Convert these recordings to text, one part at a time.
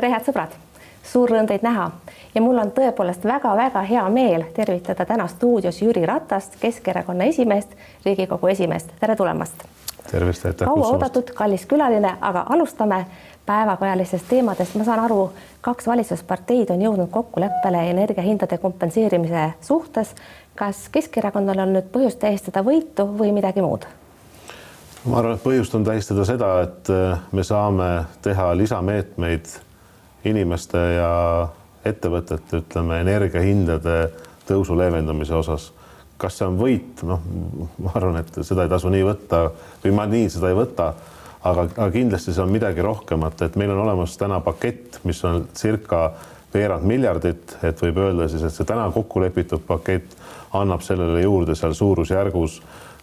tere, head sõbrad, suur rõõm teid näha ja mul on tõepoolest väga-väga hea meel tervitada täna stuudios Jüri Ratast, Keskerakonna esimeest, Riigikogu esimeest, tere tulemast. tervist, aitäh kaua oodatud, kallis külaline, aga alustame päevakajalistest teemadest, ma saan aru, kaks valitsusparteid on jõudnud kokkuleppele energiahindade kompenseerimise suhtes. kas Keskerakonnal on nüüd põhjust tähistada võitu või midagi muud? ma arvan, et põhjust on tähistada seda, et äh, me saame teha lisameetmeid inimeste ja ettevõtete, ütleme, energiahindade tõusu leevendamise osas. kas see on võit, noh, ma arvan, et seda ei tasu nii võtta või ma nii seda ei võta, aga, aga kindlasti see on midagi rohkemat, et meil on olemas täna pakett, mis on circa veerand miljardit, et võib öelda siis, et see täna kokku lepitud pakett annab sellele juurde seal suurusjärgus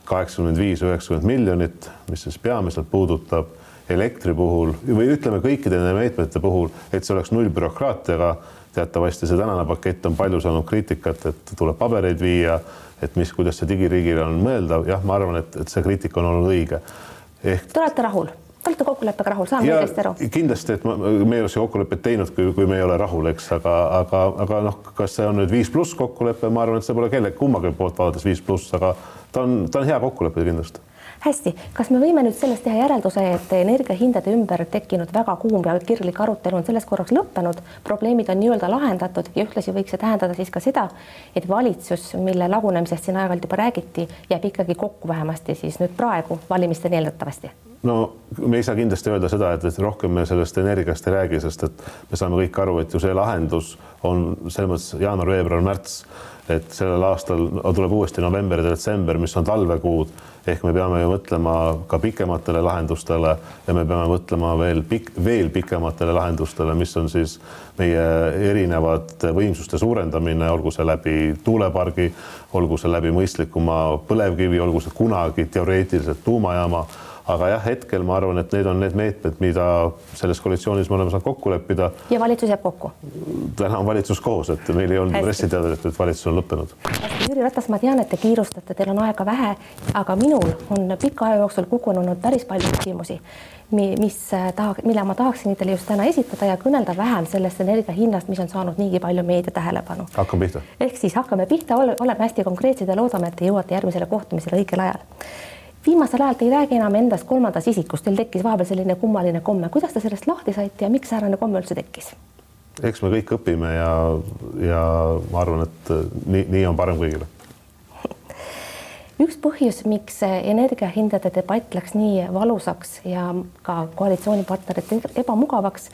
kaheksakümmend viis, üheksakümmend miljonit, mis siis peamiselt puudutab elektri puhul või ütleme kõikide nende meetmete puhul, et see oleks null bürokraatiaga. teatavasti see tänane pakett on palju saanud kriitikat, et tuleb pabereid viia, et mis, kuidas see digiriigile on mõeldav, jah, ma arvan, et, et see kriitika on olnud õige. ehk. Te olete rahul? Te olete kokkuleppega rahul, saan õigesti aru? kindlasti, et ma, me ei ole seda kokkulepet teinud, kui, kui me ei ole rahul, eks, aga, aga, aga noh, kas see on nüüd viis pluss kokkulepe, ma arvan, et see pole kellegi kummagi poolt vaadates viis pluss, aga ta on, ta on hea kokkulepe kindlasti hästi, kas me võime nüüd sellest teha järelduse, et energiahindade ümber tekkinud väga kuum ja kirglik arutelu on selles korraks lõppenud, probleemid on nii-öelda lahendatud ja ühtlasi võiks see tähendada siis ka seda, et valitsus, mille lagunemisest siin aeg-ajalt juba räägiti, jääb ikkagi kokku vähemasti siis nüüd praegu valimisteni eeldatavasti? no me ei saa kindlasti öelda seda, et rohkem me sellest energiast ei räägi, sest et me saame kõik aru, et ju see lahendus on selles mõttes jaanuar, veebruar, märts et sellel aastal tuleb uuesti november ja detsember, mis on talvekuud, ehk me peame ju mõtlema ka pikematele lahendustele ja me peame mõtlema veel pik-, veel pikematele lahendustele, mis on siis meie erinevate võimsuste suurendamine, olgu see läbi tuulepargi, olgu see läbi mõistlikuma põlevkivi, olgu see kunagi teoreetiliselt tuumajaama aga jah, hetkel ma arvan, et need on need meetmed, mida selles koalitsioonis me oleme saanud kokku leppida. ja valitsus jääb kokku? täna on valitsus koos, et meil ei olnud pressiteadet, et valitsus on lõppenud. Jüri Ratas, ma tean, et te kiirustate, teil on aega vähe, aga minul on pika aja jooksul kogunenud päris palju küsimusi, mis äh, taha, mille ma tahaksin teile just täna esitada ja kõnelda vähem sellest energia hinnast, mis on saanud niigi palju meedia tähelepanu. hakkame pihta. ehk siis hakkame pihta, oleme hästi konkreetsed ja loodame, et te jõuate järgmisele kohtumisele õigel ajal viimasel ajal te ei räägi enam endast kolmandas isikus, teil tekkis vahepeal selline kummaline komme, kuidas te sellest lahti saite ja miks säärane komme üldse tekkis? Eks me kõik õpime ja, ja ma arvan, et nii, nii on parem kõigile. üks põhjus, miks energiahindade debatt läks nii valusaks ja ka koalitsioonipartnerite ebamugavaks,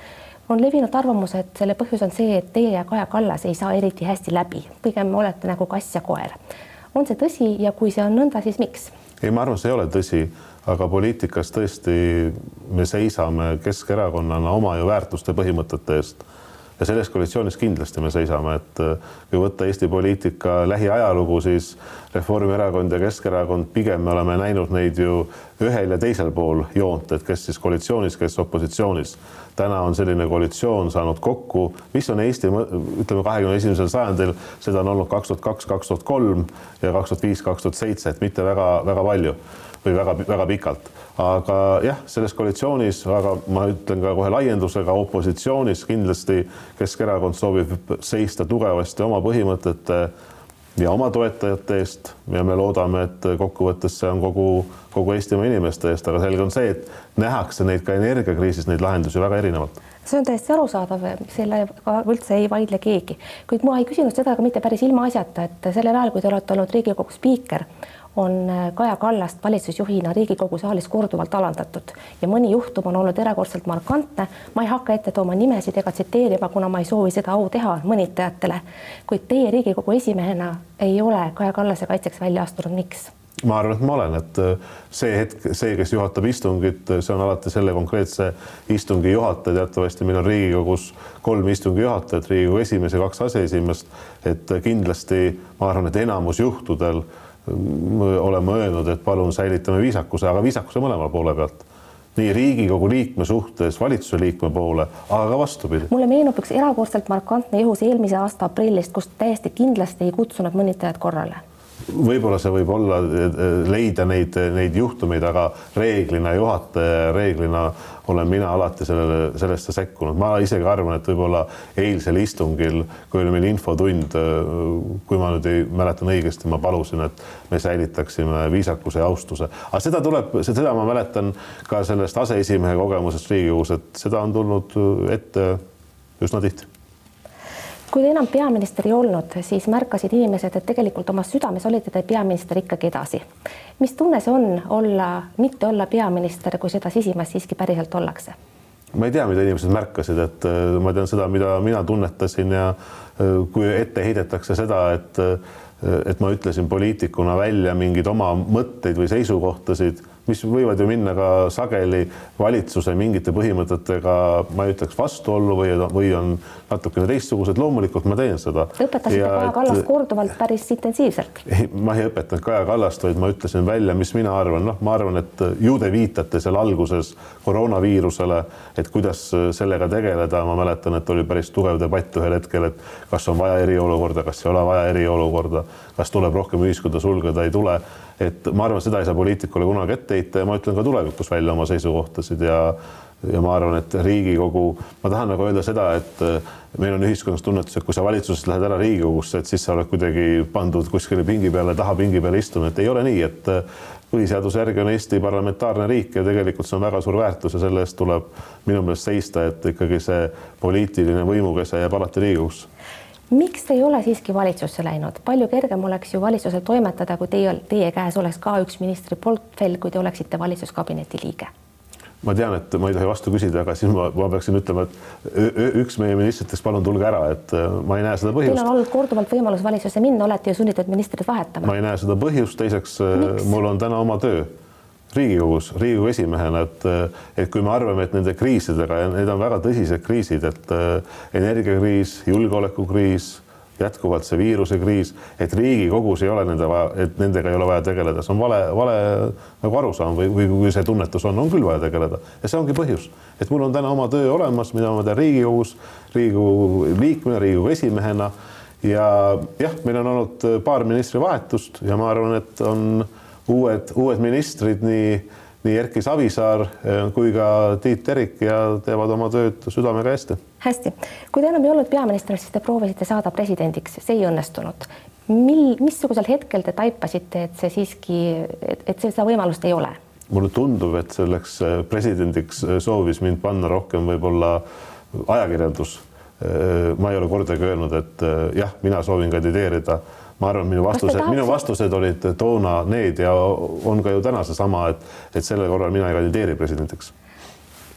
on levinud arvamus, et selle põhjus on see, et teie ja Kaja Kallas ei saa eriti hästi läbi, pigem olete nagu kass ja koer. on see tõsi ja kui see on nõnda, siis miks? ei, ma arvan, see ei ole tõsi, aga poliitikas tõesti me seisame Keskerakonnana oma ju väärtuste põhimõtete eest ja selles koalitsioonis kindlasti me seisame, et kui võtta Eesti poliitika lähiajalugu, siis Reformierakond ja Keskerakond, pigem me oleme näinud neid ju ühel ja teisel pool joont, et kes siis koalitsioonis, kes opositsioonis. täna on selline koalitsioon saanud kokku, mis on Eesti, ütleme, kahekümne esimesel sajandil, seda on olnud kaks tuhat kaks, kaks tuhat kolm ja kaks tuhat viis, kaks tuhat seitse, et mitte väga-väga palju või väga-väga pikalt. aga jah, selles koalitsioonis, aga ma ütlen ka kohe laiendusega opositsioonis kindlasti Keskerakond soovib seista tugevasti oma põhimõtete ja oma toetajate eest. Ja me loodame, et kokkuvõttes see on kogu, kogu Eestimaa inimeste eest, aga selge on see, et nähakse neid ka energiakriisis, neid lahendusi väga erinevalt. See on täiesti arusaadav, sellega üldse ei vaidle keegi, kuid ma ei küsinud seda ka mitte päris ilmaasjata, et sellel ajal, kui te olete olnud Riigikogu spiiker, on äh, Kaja Kallast valitsusjuhina Riigikogu saalis korduvalt alandatud ja mõni juhtum on olnud erakordselt markantne. ma ei hakka ette tooma nimesid ega tsiteerima, kuna ma ei soovi seda au teha mõnitajatele, kuid teie Riigikogu esimehena ei ole Kaja Kallase kaitseks välja astunud, miks? ma arvan, et ma olen, et äh, see hetk, see, kes juhatab istungit, äh, see on alati selle konkreetse istungi juhataja, teatavasti meil on Riigikogus kolm istungi juhatajat, Riigikogu esimees ja kaks aseesimeest. et kindlasti ma arvan, et enamus juhtudel oleme öelnud, et palun säilitame viisakuse, aga viisakuse mõlema poole pealt nii Riigikogu liikme suhtes valitsuse liikme poole, aga ka vastupidi. mulle meenub üks erakordselt markantne juhus eelmise aasta aprillist, kus täiesti kindlasti ei kutsunud mõnitajad korrale võib-olla see võib olla, leida neid, neid juhtumeid, aga reeglina juhataja, reeglina olen mina alati sellele, sellesse sekkunud, ma isegi arvan, et võib-olla eilsel istungil, kui oli meil infotund, kui ma nüüd ei mäletan õigesti, ma palusin, et me säilitaksime viisakuse ja austuse, aga seda tuleb, seda ma mäletan ka sellest aseesimehe kogemusest Riigikogus, et seda on tulnud ette üsna tihti kui te enam peaminister ei olnud, siis märkasid inimesed, et tegelikult oma südames olite te peaminister ikkagi edasi. mis tunne see on olla, mitte olla peaminister, kui seda sisimas siiski päriselt ollakse? ma ei tea, mida inimesed märkasid, et äh, ma tean seda, mida mina tunnetasin ja äh, kui ette heidetakse seda, et äh, et ma ütlesin poliitikuna välja mingeid oma mõtteid või seisukohtasid mis võivad ju minna ka sageli valitsuse mingite põhimõtetega, ma ei ütleks vastuollu või, või on natukene teistsugused, loomulikult ma teen seda. Te õpetasite Kaja Kallast korduvalt päris intensiivselt. ma ei õpetanud Kaja Kallast, vaid ma ütlesin välja, mis mina arvan, noh, ma arvan, et ju te viitate seal alguses koroonaviirusele, et kuidas sellega tegeleda, ma mäletan, et oli päris tugev debatt ühel hetkel, et kas on vaja eriolukorda, kas ei ole vaja eriolukorda, kas tuleb rohkem ühiskonda sulgeda, ei tule et ma arvan, seda ei saa poliitikule kunagi ette heita ja ma ütlen ka tulevikus välja oma seisukohtasid ja ja ma arvan, et Riigikogu, ma tahan nagu öelda seda, et äh, meil on ühiskonnas tunnetus, et kui sa valitsusest lähed ära Riigikogusse, et siis sa oled kuidagi pandud kuskile pingi peale, taha pingi peale istuma, et ei ole nii, et äh, põhiseaduse järgi on Eesti parlamentaarne riik ja tegelikult see on väga suur väärtus ja selle eest tuleb minu meelest seista, et ikkagi see poliitiline võimukese jääb alati Riigikogusse miks ei ole siiski valitsusse läinud, palju kergem oleks ju valitsusel toimetada, kui teie, teie käes oleks ka üks ministri portfell, kui te oleksite valitsuskabineti liige? ma tean, et ma ei tohi vastu küsida, aga siis ma, ma peaksin ütlema, et üks meie ministritest, palun tulge ära, et äh, ma ei näe seda põhjust. Teil on olnud korduvalt võimalus valitsusse minna, olete ju sunnitud ministrit vahetama. ma ei näe seda põhjust, teiseks äh, Miks? mul on täna oma töö Riigikogus, Riigikogu esimehena, et, et kui me arvame, et nende kriisidega ja need on väga tõsised kriisid, et energiakriis, julgeolekukriis, jätkuvalt see viirusekriis, et Riigikogus ei ole nende vaja, et nendega ei ole vaja tegeleda, see on vale, vale nagu arusaam või, või kui see tunnetus on, on küll vaja tegeleda. Ja see ongi põhjus, et mul on täna oma töö olemas, mida ma teen Riigikogus, Riigikogu liikmena, Riigikogu esimehena. Ja jah, meil on olnud paar ministri vahetust ja ma arvan, et on uued, uued ministrid, nii, nii Erki Savisaar eh, kui ka Tiit Terik ja teevad oma tööd südamega hästi. hästi, kui te enam ei olnud peaminister, siis te proovisite saada presidendiks, see ei õnnestunud. mil, missugusel hetkel te taipasite, et see siiski, et seda võimalust ei ole? mulle tundub, et selleks eh, presidendiks eh, soovis mind panna rohkem võib-olla ajakirjandus. ma ei ole kordagi öelnud, et jah, mina soovin kandideerida ma arvan, minu vastused, minu vastused olid toona need ja on ka ju täna seesama, et, et sellel korral mina ei kandideeri presidendiks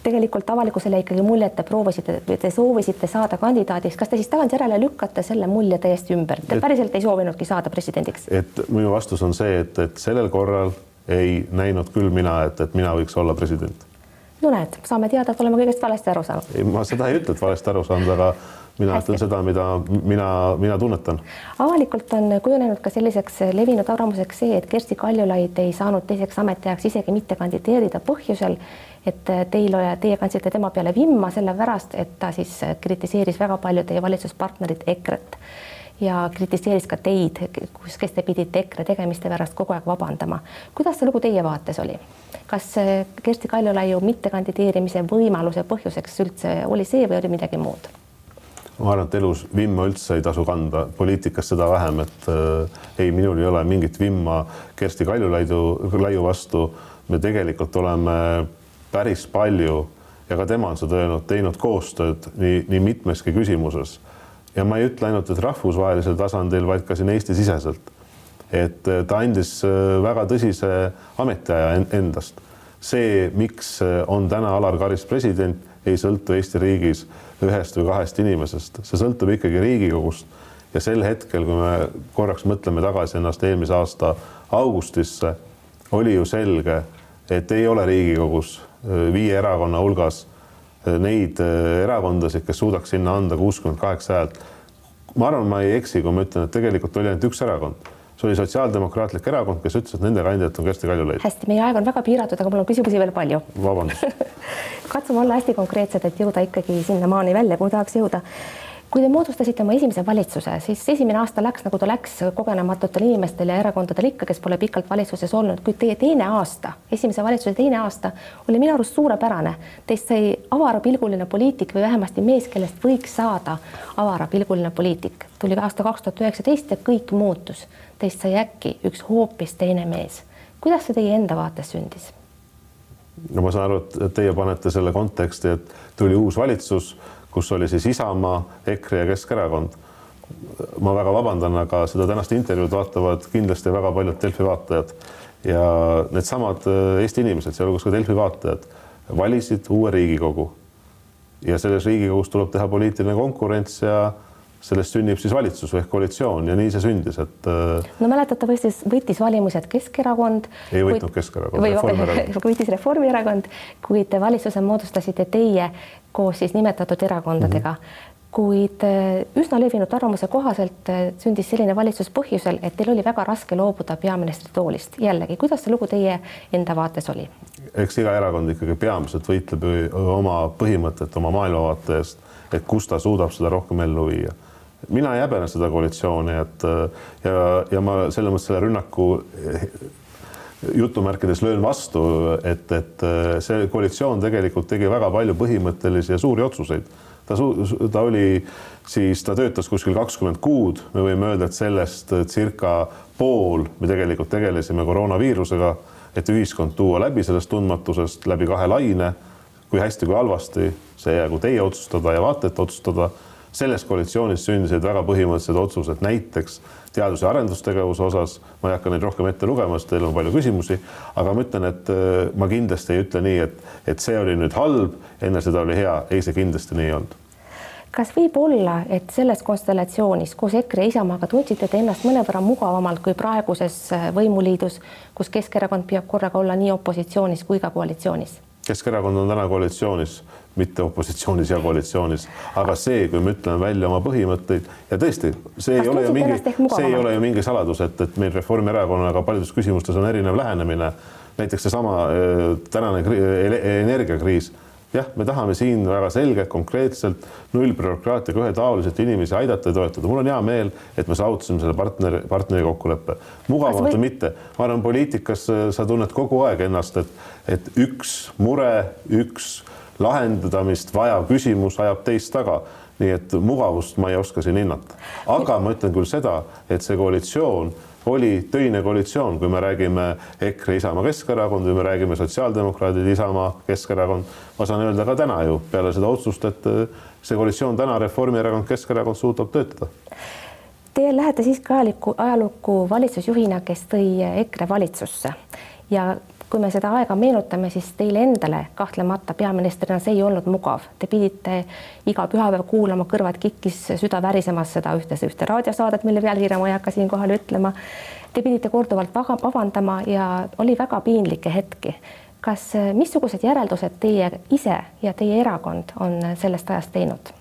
tegelikult avalikkusele ikkagi mulje, et te proovisite, te soovisite saada kandidaadiks, kas te siis tagantjärele lükkate selle mulje täiesti ümber, te et, päriselt ei soovinudki saada presidendiks? et minu vastus on see, et, et sellel korral ei näinud küll mina, et, et mina võiks olla president. no näed, saame teada, et oleme kõigest valesti aru saanud. ei, ma seda ei ütle, et valesti aru saanud, aga mina ütlen seda, mida mina, mina tunnetan. avalikult on kujunenud ka selliseks levinud arvamuseks see, et Kersti Kaljulaid ei saanud teiseks ametiajaks isegi mitte kandideerida põhjusel, et teil, teie kandsite tema peale vimma sellepärast, et ta siis kritiseeris väga palju teie valitsuspartnerit EKRE-t ja kritiseeris ka teid, kus, kes te pidite EKRE tegemiste pärast kogu aeg vabandama. kuidas see lugu teie vaates oli? kas Kersti Kaljulaiu mittekandideerimise võimaluse põhjuseks üldse oli see või oli midagi muud? Ma arvan, et elus vimma üldse ei tasu kanda, poliitikas seda vähem, et äh, ei, minul ei ole mingit vimma Kersti Kaljulaidu, Laiu vastu. me tegelikult oleme päris palju ja ka tema on seda öelnud, teinud koostööd nii, nii mitmeski küsimuses. ja ma ei ütle ainult, et rahvusvahelisel tasandil, vaid ka siin Eesti-siseselt. et äh, ta andis äh, väga tõsise ametiaja endast. see, miks äh, on täna Alar Karis president, ei sõltu Eesti riigis ühest või kahest inimesest, see sõltub ikkagi Riigikogust. ja sel hetkel, kui me korraks mõtleme tagasi ennast eelmise aasta augustisse, oli ju selge, et ei ole Riigikogus äh, viie erakonna hulgas äh, neid äh, erakondasid, kes suudaks sinna anda kuuskümmend kaheksa häält. ma arvan, ma ei eksi, kui ma ütlen, et tegelikult oli ainult üks erakond see oli Sotsiaaldemokraatlik Erakond, kes ütles, et nende kandidaat on Kersti Kaljulaid. hästi, meie aeg on väga piiratud, aga mul on küsimusi veel palju. vabandust katsume olla hästi konkreetsed, et jõuda ikkagi sinnamaani välja, kuhu tahaks jõuda. kui te moodustasite oma esimese valitsuse, siis esimene aasta läks nagu ta läks kogenematutel inimestel ja erakondadel ikka, kes pole pikalt valitsuses olnud, kuid teie teine aasta, esimese valitsuse teine aasta oli minu arust suurepärane. Teist sai avarapilguline poliitik või vähemasti mees, kellest võiks saada avarapilguline poliitik. tuli aasta kaks tuhat üheksateist ja kõik muutus. Teist sai äkki üks hoopis teine mees. kuidas see teie enda vaates sündis? No ma saan aru, et teie panete selle konteksti, et tuli uus valitsus kus oli siis Isamaa, EKRE ja Keskerakond. ma väga vabandan, aga seda tänast intervjuud vaatavad kindlasti väga paljud Delfi vaatajad ja needsamad äh, Eesti inimesed, sealhulgas ka Delfi vaatajad, valisid uue Riigikogu. ja selles Riigikogus tuleb teha poliitiline konkurents ja sellest sünnib siis valitsus ehk koalitsioon ja nii see sündis, et. Äh, no mäletatavasti võitis valimised Keskerakond. ei võitnud kuid... Keskerakond, Reformierakond. võitis Reformierakond, kuid valitsuse moodustasite teie koos siis nimetatud erakondadega mm. -hmm kuid äh, üsna levinud arvamuse kohaselt äh, sündis selline valitsus põhjusel, et teil oli väga raske loobuda peaministri toolist. jällegi, kuidas see lugu teie enda vaates oli? eks iga erakond ikkagi peamiselt võitleb oma põhimõtet, oma maailmavaate eest, et kus ta suudab seda rohkem ellu viia mina ei häbene seda koalitsiooni, et ja, ja ma selles mõttes selle rünnaku jutumärkides löön vastu, et, et see koalitsioon tegelikult tegi väga palju põhimõttelisi ja suuri otsuseid. ta, ta oli siis, ta töötas kuskil kakskümmend kuud, me võime öelda, et sellest circa pool me tegelikult tegelesime koroonaviirusega, et ühiskond tuua läbi sellest tundmatusest läbi kahe laine, kui hästi, kui halvasti, see jäägu teie otsustada ja vaatajate otsustada selles koalitsioonis sündisid väga põhimõttelised otsused, näiteks teadus- ja arendustegevuse osas, ma ei hakka neid rohkem ette lugema, sest teil on palju küsimusi, aga ma ütlen, et äh, ma kindlasti ei ütle nii, et, et see oli nüüd halb, enne seda oli hea, ei, see kindlasti nii ei olnud. Kas võib olla, et selles konstellatsioonis koos EKRE ja Isamaaga tundsite te ennast mõnevõrra mugavamalt kui praeguses äh, võimuliidus, kus Keskerakond püüab korraga olla nii opositsioonis kui ka koalitsioonis? Keskerakond on täna koalitsioonis mitte opositsioonis ja koalitsioonis, aga see, kui me ütleme välja oma põhimõtteid ja tõesti, see Kas ei ole ju mingi, see ei ole ju mingi saladus, et, et meil Reformierakonnaga paljudes küsimustes on erinev lähenemine. näiteks seesama äh, tänane energiakriis jah, me tahame siin väga selgelt, konkreetselt nullbürokraatiaga ühetaoliselt inimesi aidata ja toetada. mul on hea meel, et me saavutasime selle partneri, partneri kokkuleppe. mugavamalt või mitte, ma arvan, poliitikas äh, sa tunned kogu aeg ennast, et, et üks mure, üks lahendamist vajav küsimus ajab teist taga. nii et mugavust ma ei oska siin hinnata, aga ma ütlen küll seda, et see koalitsioon oli töine koalitsioon, kui me räägime EKRE, Isamaa, Keskerakond või me räägime sotsiaaldemokraadid, Isamaa, Keskerakond. ma saan öelda ka täna ju peale seda otsust, et äh, see koalitsioon täna Reformierakond, Keskerakond suudab töötada. Te lähete siiski ajalukku, ajalukku valitsusjuhina, kes tõi EKRE valitsusse ja kui me seda aega meenutame, siis teile endale kahtlemata peaministrina see ei olnud mugav. Te pidite iga pühapäev kuulama, kõrvad kikkis, süda värisemas seda ühte, ühte raadiosaadet, mille pealkirja ma ei hakka siinkohal ütlema. Te pidite korduvalt vabandama ja oli väga piinlikke hetki. kas, missugused järeldused teie ise ja teie erakond on sellest ajast teinud?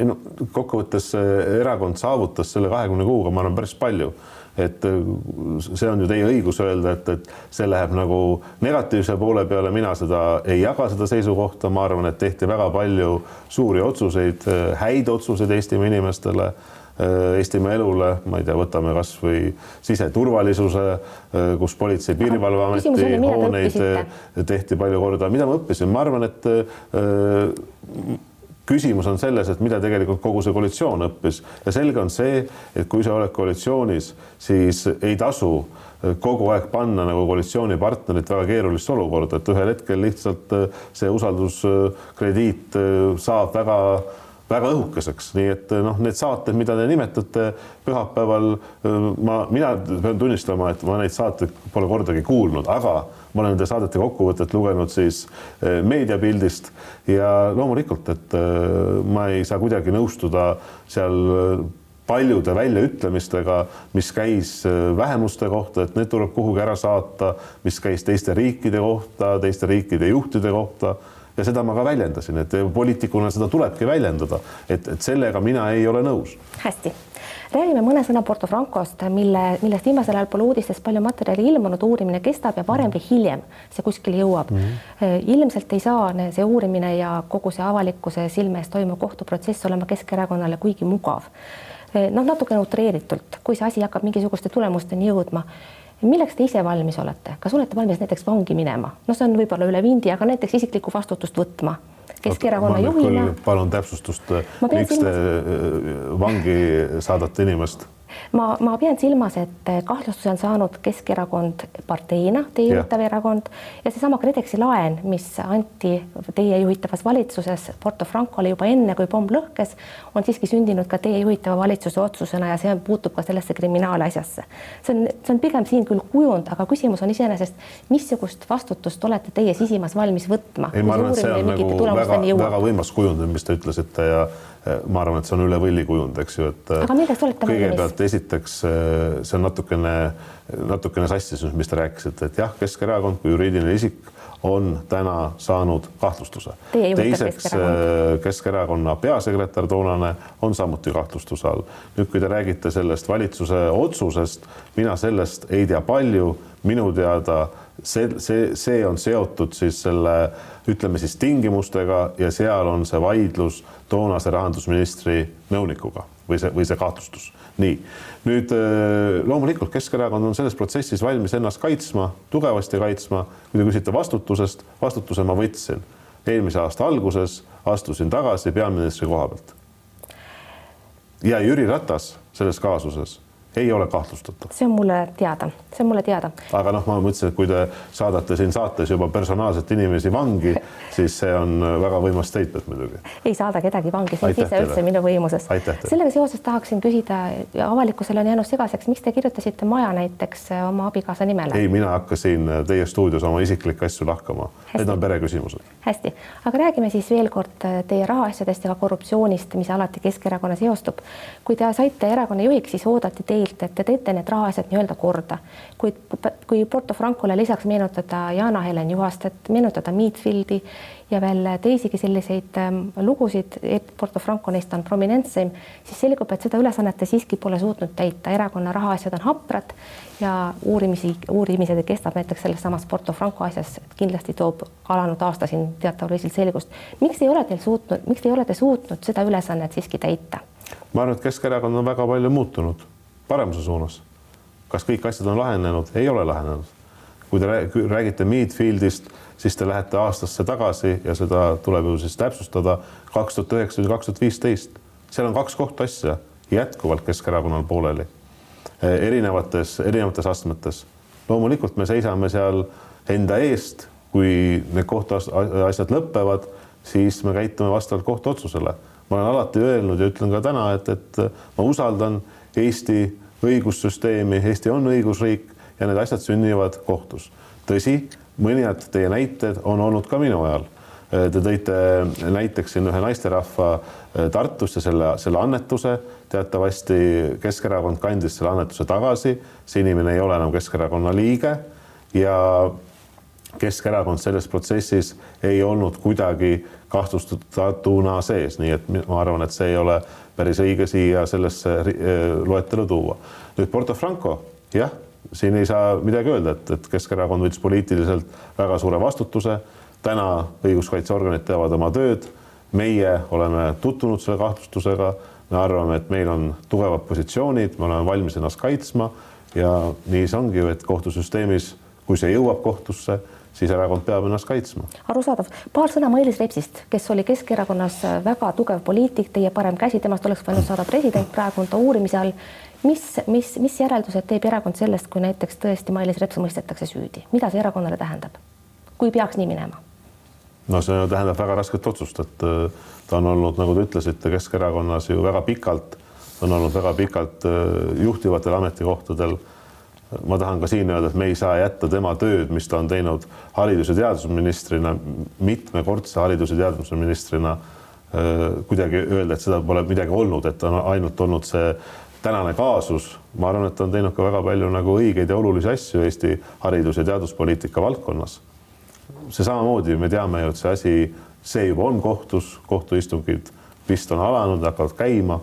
ei no kokkuvõttes erakond saavutas selle kahekümne kuuga, ma arvan, päris palju et äh, see on ju teie õigus öelda, et, et see läheb nagu negatiivse poole peale, mina seda ei jaga, seda seisukohta, ma arvan, et tehti väga palju suuri otsuseid, äh, häid otsuseid Eestimaa inimestele äh, Eestimaa elule, ma ei tea, võtame kasvõi siseturvalisuse, kus Politsei- ja Piirivalveameti hooneid tehti palju korda, mida ma õppisin, ma arvan, et küsimus on selles, et mida tegelikult kogu see koalitsioon õppis. Ja selge on see, et kui sa oled koalitsioonis, siis ei tasu kogu aeg panna nagu koalitsioonipartnerit väga keerulisse olukorda, et ühel hetkel lihtsalt äh, see usalduskrediit äh, saab väga väga õhukeseks, nii et äh, noh, need saated, mida te nimetate pühapäeval, ma, mina pean tunnistama, et ma neid saateid pole kordagi kuulnud, aga ma olen nende saadete kokkuvõtet lugenud siis eh, meediapildist ja loomulikult, et eh, ma ei saa kuidagi nõustuda seal eh, paljude väljaütlemistega, mis käis vähemuste kohta, et need tuleb kuhugi ära saata, mis käis teiste riikide kohta, teiste riikide juhtide kohta ja seda ma ka väljendasin, et poliitikuna seda tulebki väljendada, et, et sellega mina ei ole nõus. hästi räägime mõne sõna Porto Francost, mille, millest viimasel ajal pole uudistes palju materjali ilmunud, uurimine kestab ja varem või hiljem see kuskile jõuab mm. -hmm. ilmselt ei saa see uurimine ja kogu see avalikkuse silme ees toimuv kohtuprotsess olema Keskerakonnale kuigi mugav. noh, natukene utreeritult, kui see asi hakkab mingisuguste tulemusteni jõudma milleks te ise valmis olete, kas olete valmis näiteks vangi minema, no see on võib-olla üle vindi, aga näiteks isiklikku vastutust võtma Keskerakonna juhina. palun täpsustust, miks te silmas... vangi saadate inimest? Ma, ma pean silmas, et kahtlustuse on saanud Keskerakond parteina, teie juhitav erakond ja seesama KredExi laen, mis anti teie juhitavas valitsuses Porto Francole juba enne, kui pomm lõhkes, on siiski sündinud ka teie juhitava valitsuse otsusena ja see puutub ka sellesse kriminaalasjasse. see on, see on pigem siin küll kujund, aga küsimus on iseenesest, missugust vastutust olete teie sisimas valmis võtma? ei, ma arvan, et see on nagu väga, väga võimas kujund, mis te ütlesite ja ma arvan, et see on üle võlli kujund, eks ju, et. aga milleks olete valmis? kõigepealt esiteks see on natukene, natukene sassis, mis te rääkisite, et jah, Keskerakond kui juriidiline isik on täna saanud kahtlustuse. teiseks Keskerakonna peasekretär toonane on samuti kahtlustuse all. nüüd, kui te räägite sellest valitsuse otsusest, mina sellest ei tea palju, minu teada see, see, see on seotud siis selle ütleme siis tingimustega ja seal on see vaidlus toonase rahandusministri nõunikuga või see, või see kahtlustus. nii, nüüd äh, loomulikult Keskerakond on selles protsessis valmis ennast kaitsma, tugevasti kaitsma. kui te küsite vastutusest, vastutuse ma võtsin eelmise aasta alguses, astusin tagasi peaministri koha pealt. ja Jüri Ratas selles kaasuses ei ole kahtlustatav. see on mulle teada, see on mulle teada. aga noh, ma mõtlesin, et kui te saadate siin saates juba personaalselt inimesi vangi, siis see on väga võimas statement muidugi. ei saada kedagi vangi, see ei ole üldse minu võimuses. sellega seoses tahaksin küsida avalikkusele on jäänud segaseks, miks te kirjutasite maja näiteks oma abikaasa nimele? ei, mina hakkasin teie stuudios oma isiklikke asju lahkama. Need on pereküsimused. hästi, aga räägime siis veel kord teie rahaasjadest ja ka korruptsioonist, mis alati Keskerakonna seostub. kui te saite erakonna juhiks, siis oodati teil teilt, et te teete need rahaasjad nii-öelda korda. kuid kui Porto Francole lisaks meenutada Jana-Helen Juhastet, meenutada Meatfieldi ja veel teisigi selliseid ähm, lugusid, et Porto Franco neist on prominentsem, siis selgub, et seda ülesannet te siiski pole suutnud täita, erakonna rahaasjad on haprad ja uurimisi, uurimised kestab näiteks selles samas Porto Franco asjas kindlasti toob alanud aasta siin teataval viisil selgust. miks ei ole teil suutnud, miks ei ole te suutnud seda ülesannet siiski täita? ma arvan, et Keskerakond on väga palju muutunud paremuse suunas. kas kõik asjad on lahenenud? ei ole lahenenud. kui te räägite Meadfieldist, siis te lähete aastasse tagasi ja seda tuleb ju siis täpsustada kaks tuhat üheksa või kaks tuhat viisteist. seal on kaks kohtuasja jätkuvalt Keskerakonnal pooleli erinevates, erinevates astmetes. loomulikult me seisame seal enda eest, kui need kohtuasjad lõpevad, siis me käitume vastavalt kohtuotsusele. ma olen alati öelnud ja ütlen ka täna, et, et ma usaldan Eesti õigussüsteemi, Eesti on õigusriik ja need asjad sünnivad kohtus. tõsi, mõned teie näited on olnud ka minu ajal. Te tõite näiteks siin ühe naisterahva eh, Tartus ja selle, selle annetuse. teatavasti Keskerakond kandis selle annetuse tagasi, see inimene ei ole enam Keskerakonna liige ja Keskerakond selles protsessis ei olnud kuidagi kahtlustatuna sees, nii et ma arvan, et see ei ole päris õige siia sellesse eh, loetelu tuua. nüüd Porto Franco, jah, siin ei saa midagi öelda, et, et Keskerakond võttis poliitiliselt väga suure vastutuse. täna õiguskaitseorganid teevad oma tööd. meie oleme tutvunud selle kahtlustusega, me arvame, et meil on tugevad positsioonid, me oleme valmis ennast kaitsma ja nii see ongi ju, et kohtusüsteemis, kui see jõuab kohtusse siis erakond peab ennast kaitsma. arusaadav, paar sõna Mailis Repsist, kes oli Keskerakonnas väga tugev poliitik, teie parem käsi, temast oleks võinud saada president, praegu on ta uurimise all. mis, mis, mis järeldused teeb erakond sellest, kui näiteks tõesti Mailis Reps mõistetakse süüdi, mida see erakonnale tähendab, kui peaks nii minema? no see tähendab väga rasket otsust, et äh, ta on olnud, nagu te ütlesite, Keskerakonnas ju väga pikalt, on olnud väga pikalt äh, juhtivatel ametikohtadel ma tahan ka siin öelda, et me ei saa jätta tema tööd, mis ta on teinud haridus- ja teadusministrina, mitmekordse haridus- ja teadusministrina äh, kuidagi öelda, et seda pole midagi olnud, et on ainult olnud see tänane kaasus. ma arvan, et ta on teinud ka väga palju nagu õigeid ja olulisi asju Eesti haridus- ja teaduspoliitika valdkonnas. see samamoodi, me teame ju, et see asi, see juba on kohtus, kohtuistungid vist on alanud, hakkavad käima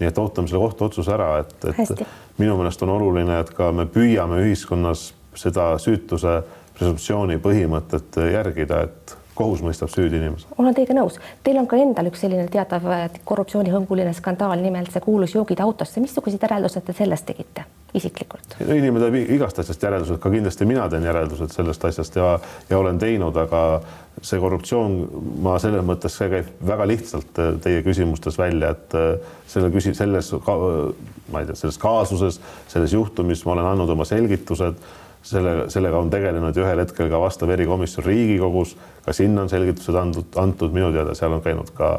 nii et ootame selle kohtuotsuse ära, et, et Hästi. minu meelest on oluline, et ka me püüame ühiskonnas seda süütuse presumptsiooni põhimõtet järgida, et kohus mõistab süüdi inimese. olen teiega nõus, teil on ka endal üks selline teatav korruptsioonihõnguline skandaal, nimelt see kuulus joogid autosse, missugused järeldused te sellest tegite isiklikult? inimene teeb igast asjast järeldused, ka kindlasti mina teen järeldused sellest asjast ja, ja olen teinud, aga see korruptsioon, ma selles mõttes, see käib väga lihtsalt teie küsimustes välja, et selle küsi-, selles, ma ei tea, selles kaasuses, selles juhtumis ma olen andnud oma selgitused selle, sellega on tegelenud ja ühel hetkel ka vastav erikomisjon Riigikogus, ka sinna on selgitused antud, antud minu teada, seal on käinud ka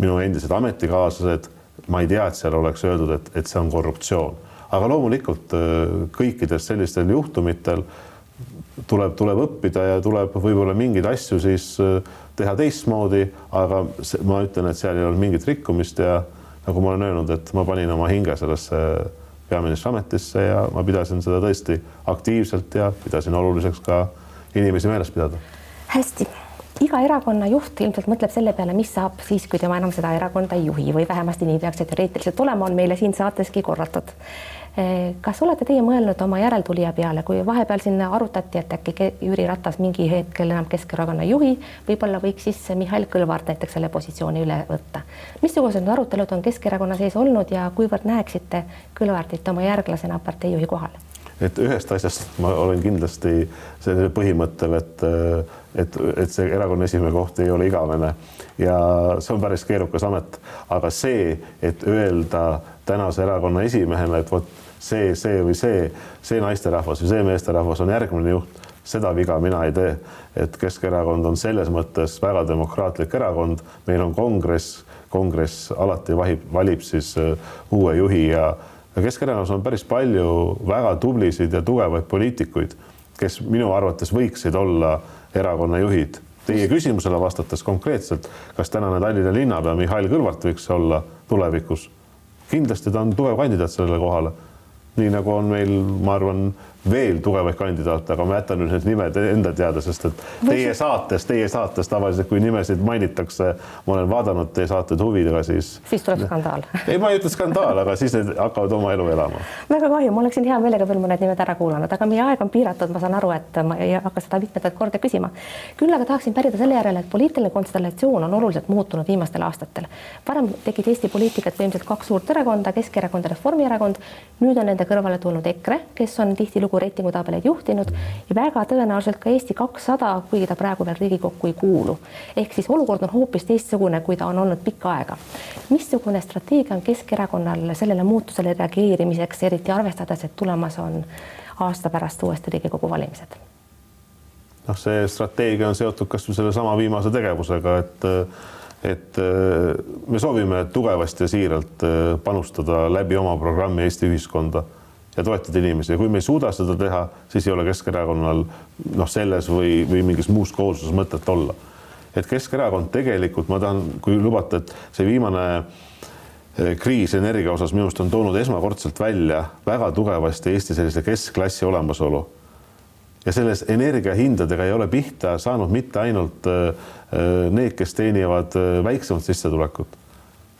minu endised ametikaaslased. ma ei tea, et seal oleks öeldud, et, et see on korruptsioon, aga loomulikult kõikidel sellistel juhtumitel tuleb, tuleb õppida ja tuleb võib-olla mingeid asju siis teha teistmoodi, aga ma ütlen, et seal ei olnud mingit rikkumist ja nagu ma olen öelnud, et ma panin oma hinge sellesse peaministri ametisse ja ma pidasin seda tõesti aktiivselt ja pidasin oluliseks ka inimesi meeles pidada. hästi, iga erakonna juht ilmselt mõtleb selle peale, mis saab siis, kui tema enam seda erakonda ei juhi või vähemasti nii peaks see teoreetiliselt olema, on meile siin saateski korratud kas olete teie mõelnud oma järeltulija peale, kui vahepeal siin arutati, et äkki Jüri Ratas mingi hetkel enam Keskerakonna juhi, võib-olla võiks siis Mihhail Kõlvart näiteks selle positsiooni üle võtta. missugused need arutelud on Keskerakonna sees olnud ja kuivõrd näeksite Kõlvartit oma järglasena parteijuhi kohal? et ühest asjast ma olen kindlasti sellel põhimõttel, et, et, et see erakonna esimehe koht ei ole igavene. Ja see on päris keerukas amet, aga see, et öelda tänase erakonna esimehele, et vot see, see või see, see naisterahvas või see meesterahvas on järgmine juht, seda viga mina ei tee. et Keskerakond on selles mõttes väga demokraatlik erakond, meil on kongress, kongress alati vahib, valib siis uh, uue juhi ja Keskerakonnas on päris palju väga tublisid ja tugevaid poliitikuid, kes minu arvates võiksid olla erakonna juhid. Teie küsimusele vastates konkreetselt, kas tänane Tallinna linnapea Mihhail Kõlvart võiks olla tulevikus kindlasti ta on tugev kandidaat sellele kohale. nii nagu on meil, ma arvan, veel tugevaid kandidaate, aga ma jätan nüüd need nimed enda teada, sest et teie saates, teie saates tavaliselt, kui nimesid mainitakse, ma olen vaadanud teie saateid huvidega, siis. siis tuleb skandaal. ei, ma ei ütle skandaal, aga siis need hakkavad oma elu elama. väga kahju, ma oleksin hea meelega veel mõned nimed ära kuulanud, aga meie aeg on piiratud, ma saan aru, et ma ei hakka seda mitmendat korda küsima. küll aga tahaksin pärida selle järele, et poliitiline konstellatsioon on oluliselt muutunud viimastel aastatel. varem tegid Eesti poliitikat põhimõtteliselt kaks suurt erakonda, Keskerakond ja Reformierakond. nüüd on nende kõrvale tulnud EKRE, kes on tihtilugu Riigikogu reitingutabeleid juhtinud ja väga tõenäoliselt ka Eesti kakssada, kuigi ta praegu veel Riigikokku ei kuulu. ehk siis olukord on hoopis teistsugune, kui ta on olnud pikka aega. missugune strateegia on Keskerakonnal sellele muutusele reageerimiseks, eriti arvestades, et tulemas on aasta pärast uuesti Riigikogu valimised? noh, see strateegia on seotud kasvõi sellesama viimase tegevusega, et et me soovime tugevasti ja siiralt panustada läbi oma programmi Eesti ühiskonda ja toetada inimesi ja kui me ei suuda seda teha, siis ei ole Keskerakonnal noh, selles või, või mingis muus kohustuses mõtet olla. et Keskerakond tegelikult ma tahan, kui lubate, et see viimane eh, kriis energia osas minu arust on toonud esmakordselt välja väga tugevasti Eesti sellise keskklassi olemasolu. ja selles energiahindadega ei ole pihta saanud mitte ainult eh, eh, need, kes teenivad väiksemat sissetulekut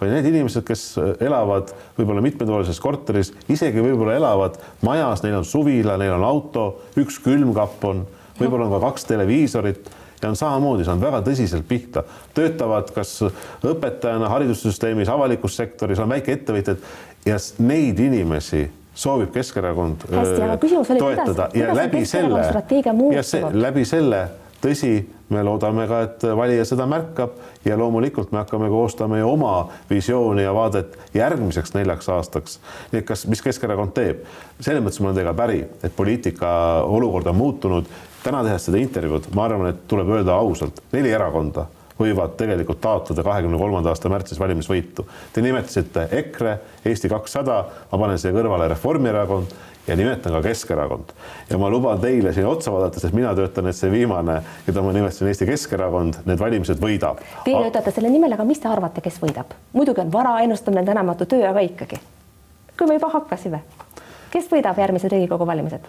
vaid need inimesed, kes äh, elavad võib-olla mitmetoalises korteris, isegi võib-olla elavad majas, neil on suvila, neil on auto, üks külmkapp on, võib-olla on ka kaks televiisorit ja on samamoodi saanud väga tõsiselt pihta, töötavad kas õpetajana haridussüsteemis, avalikus sektoris, on väikeettevõtjad ja neid inimesi soovib Keskerakond Hästi, öö, toetada. Kuidas, ja läbi selle, ja see, läbi selle tõsi, me loodame ka, et valija seda märkab ja loomulikult me hakkame koostama ju oma visiooni ja vaadet järgmiseks neljaks aastaks. nii et kas, mis Keskerakond teeb, selles mõttes ma olen teiega päri, et poliitika olukord on muutunud. täna tehes seda intervjuud, ma arvan, et tuleb öelda ausalt, neli erakonda võivad tegelikult taotleda kahekümne kolmanda aasta märtsis valimisvõitu. Te nimetasite EKRE, Eesti kakssada, ma panen siia kõrvale Reformierakond ja nimetan ka Keskerakond. ja ma luban teile siin otsa vaadates, et mina töötan, et see viimane, keda ma nimetasin Eesti Keskerakond, need valimised võidab. Teie töötate selle nimel, aga mis te arvate, kes võidab? muidugi on vara ennustamine tänamatu töö, aga ikkagi. kui me juba hakkasime, kes võidab järgmised Riigikogu valimised?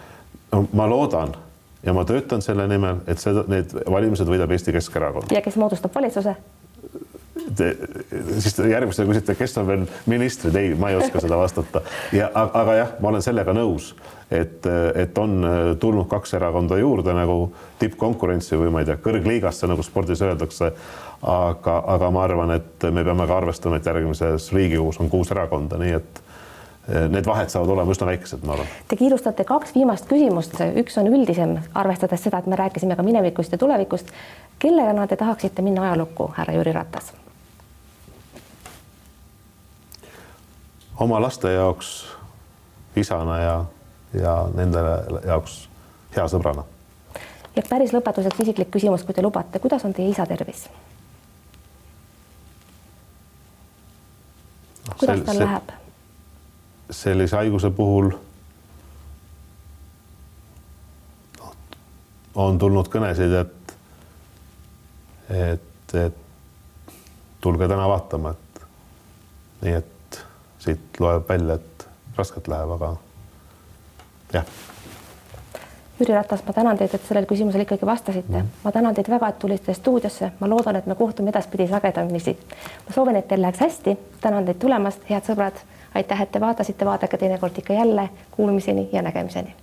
no ma loodan ja ma töötan selle nimel, et seda, need valimised võidab Eesti Keskerakond. ja kes moodustab valitsuse? Te, siis järgmisena küsite, kes on veel ministrid, ei, ma ei oska seda vastata ja aga jah, ma olen sellega nõus, et, et on tulnud kaks erakonda juurde nagu tippkonkurentsi või ma ei tea, kõrgliigasse, nagu spordis öeldakse. aga, aga ma arvan, et me peame ka arvestama, et järgmises Riigikogus on kuus erakonda, nii et need vahed saavad olema üsna väikesed, ma arvan. Te kiirustate kaks viimast küsimust, üks on üldisem, arvestades seda, et me rääkisime ka minevikust ja tulevikust. kellega te tahaksite minna ajalukku, härra Jüri Ratas? oma laste jaoks isana ja, ja nende jaoks hea sõbrana. ja päris lõpetuseks isiklik küsimus, kui te lubate, kuidas on teie isa tervis? kuidas tal see, läheb? Sellise haiguse puhul on tulnud kõnesid, et, et, et tulge täna vaatama, et nii et siit loeb välja, et raskelt läheb, aga jah. Jüri Ratas, ma tänan teid, et sellele küsimusele ikkagi vastasite. Mm.. ma tänan teid väga, et tulite stuudiosse, ma loodan, et me kohtume edaspidi sagedamisi. ma soovin, et teil läheks hästi, tänan teid tulemast, head sõbrad, aitäh, et te vaatasite, vaadake teinekord ikka jälle, kuulmiseni ja nägemiseni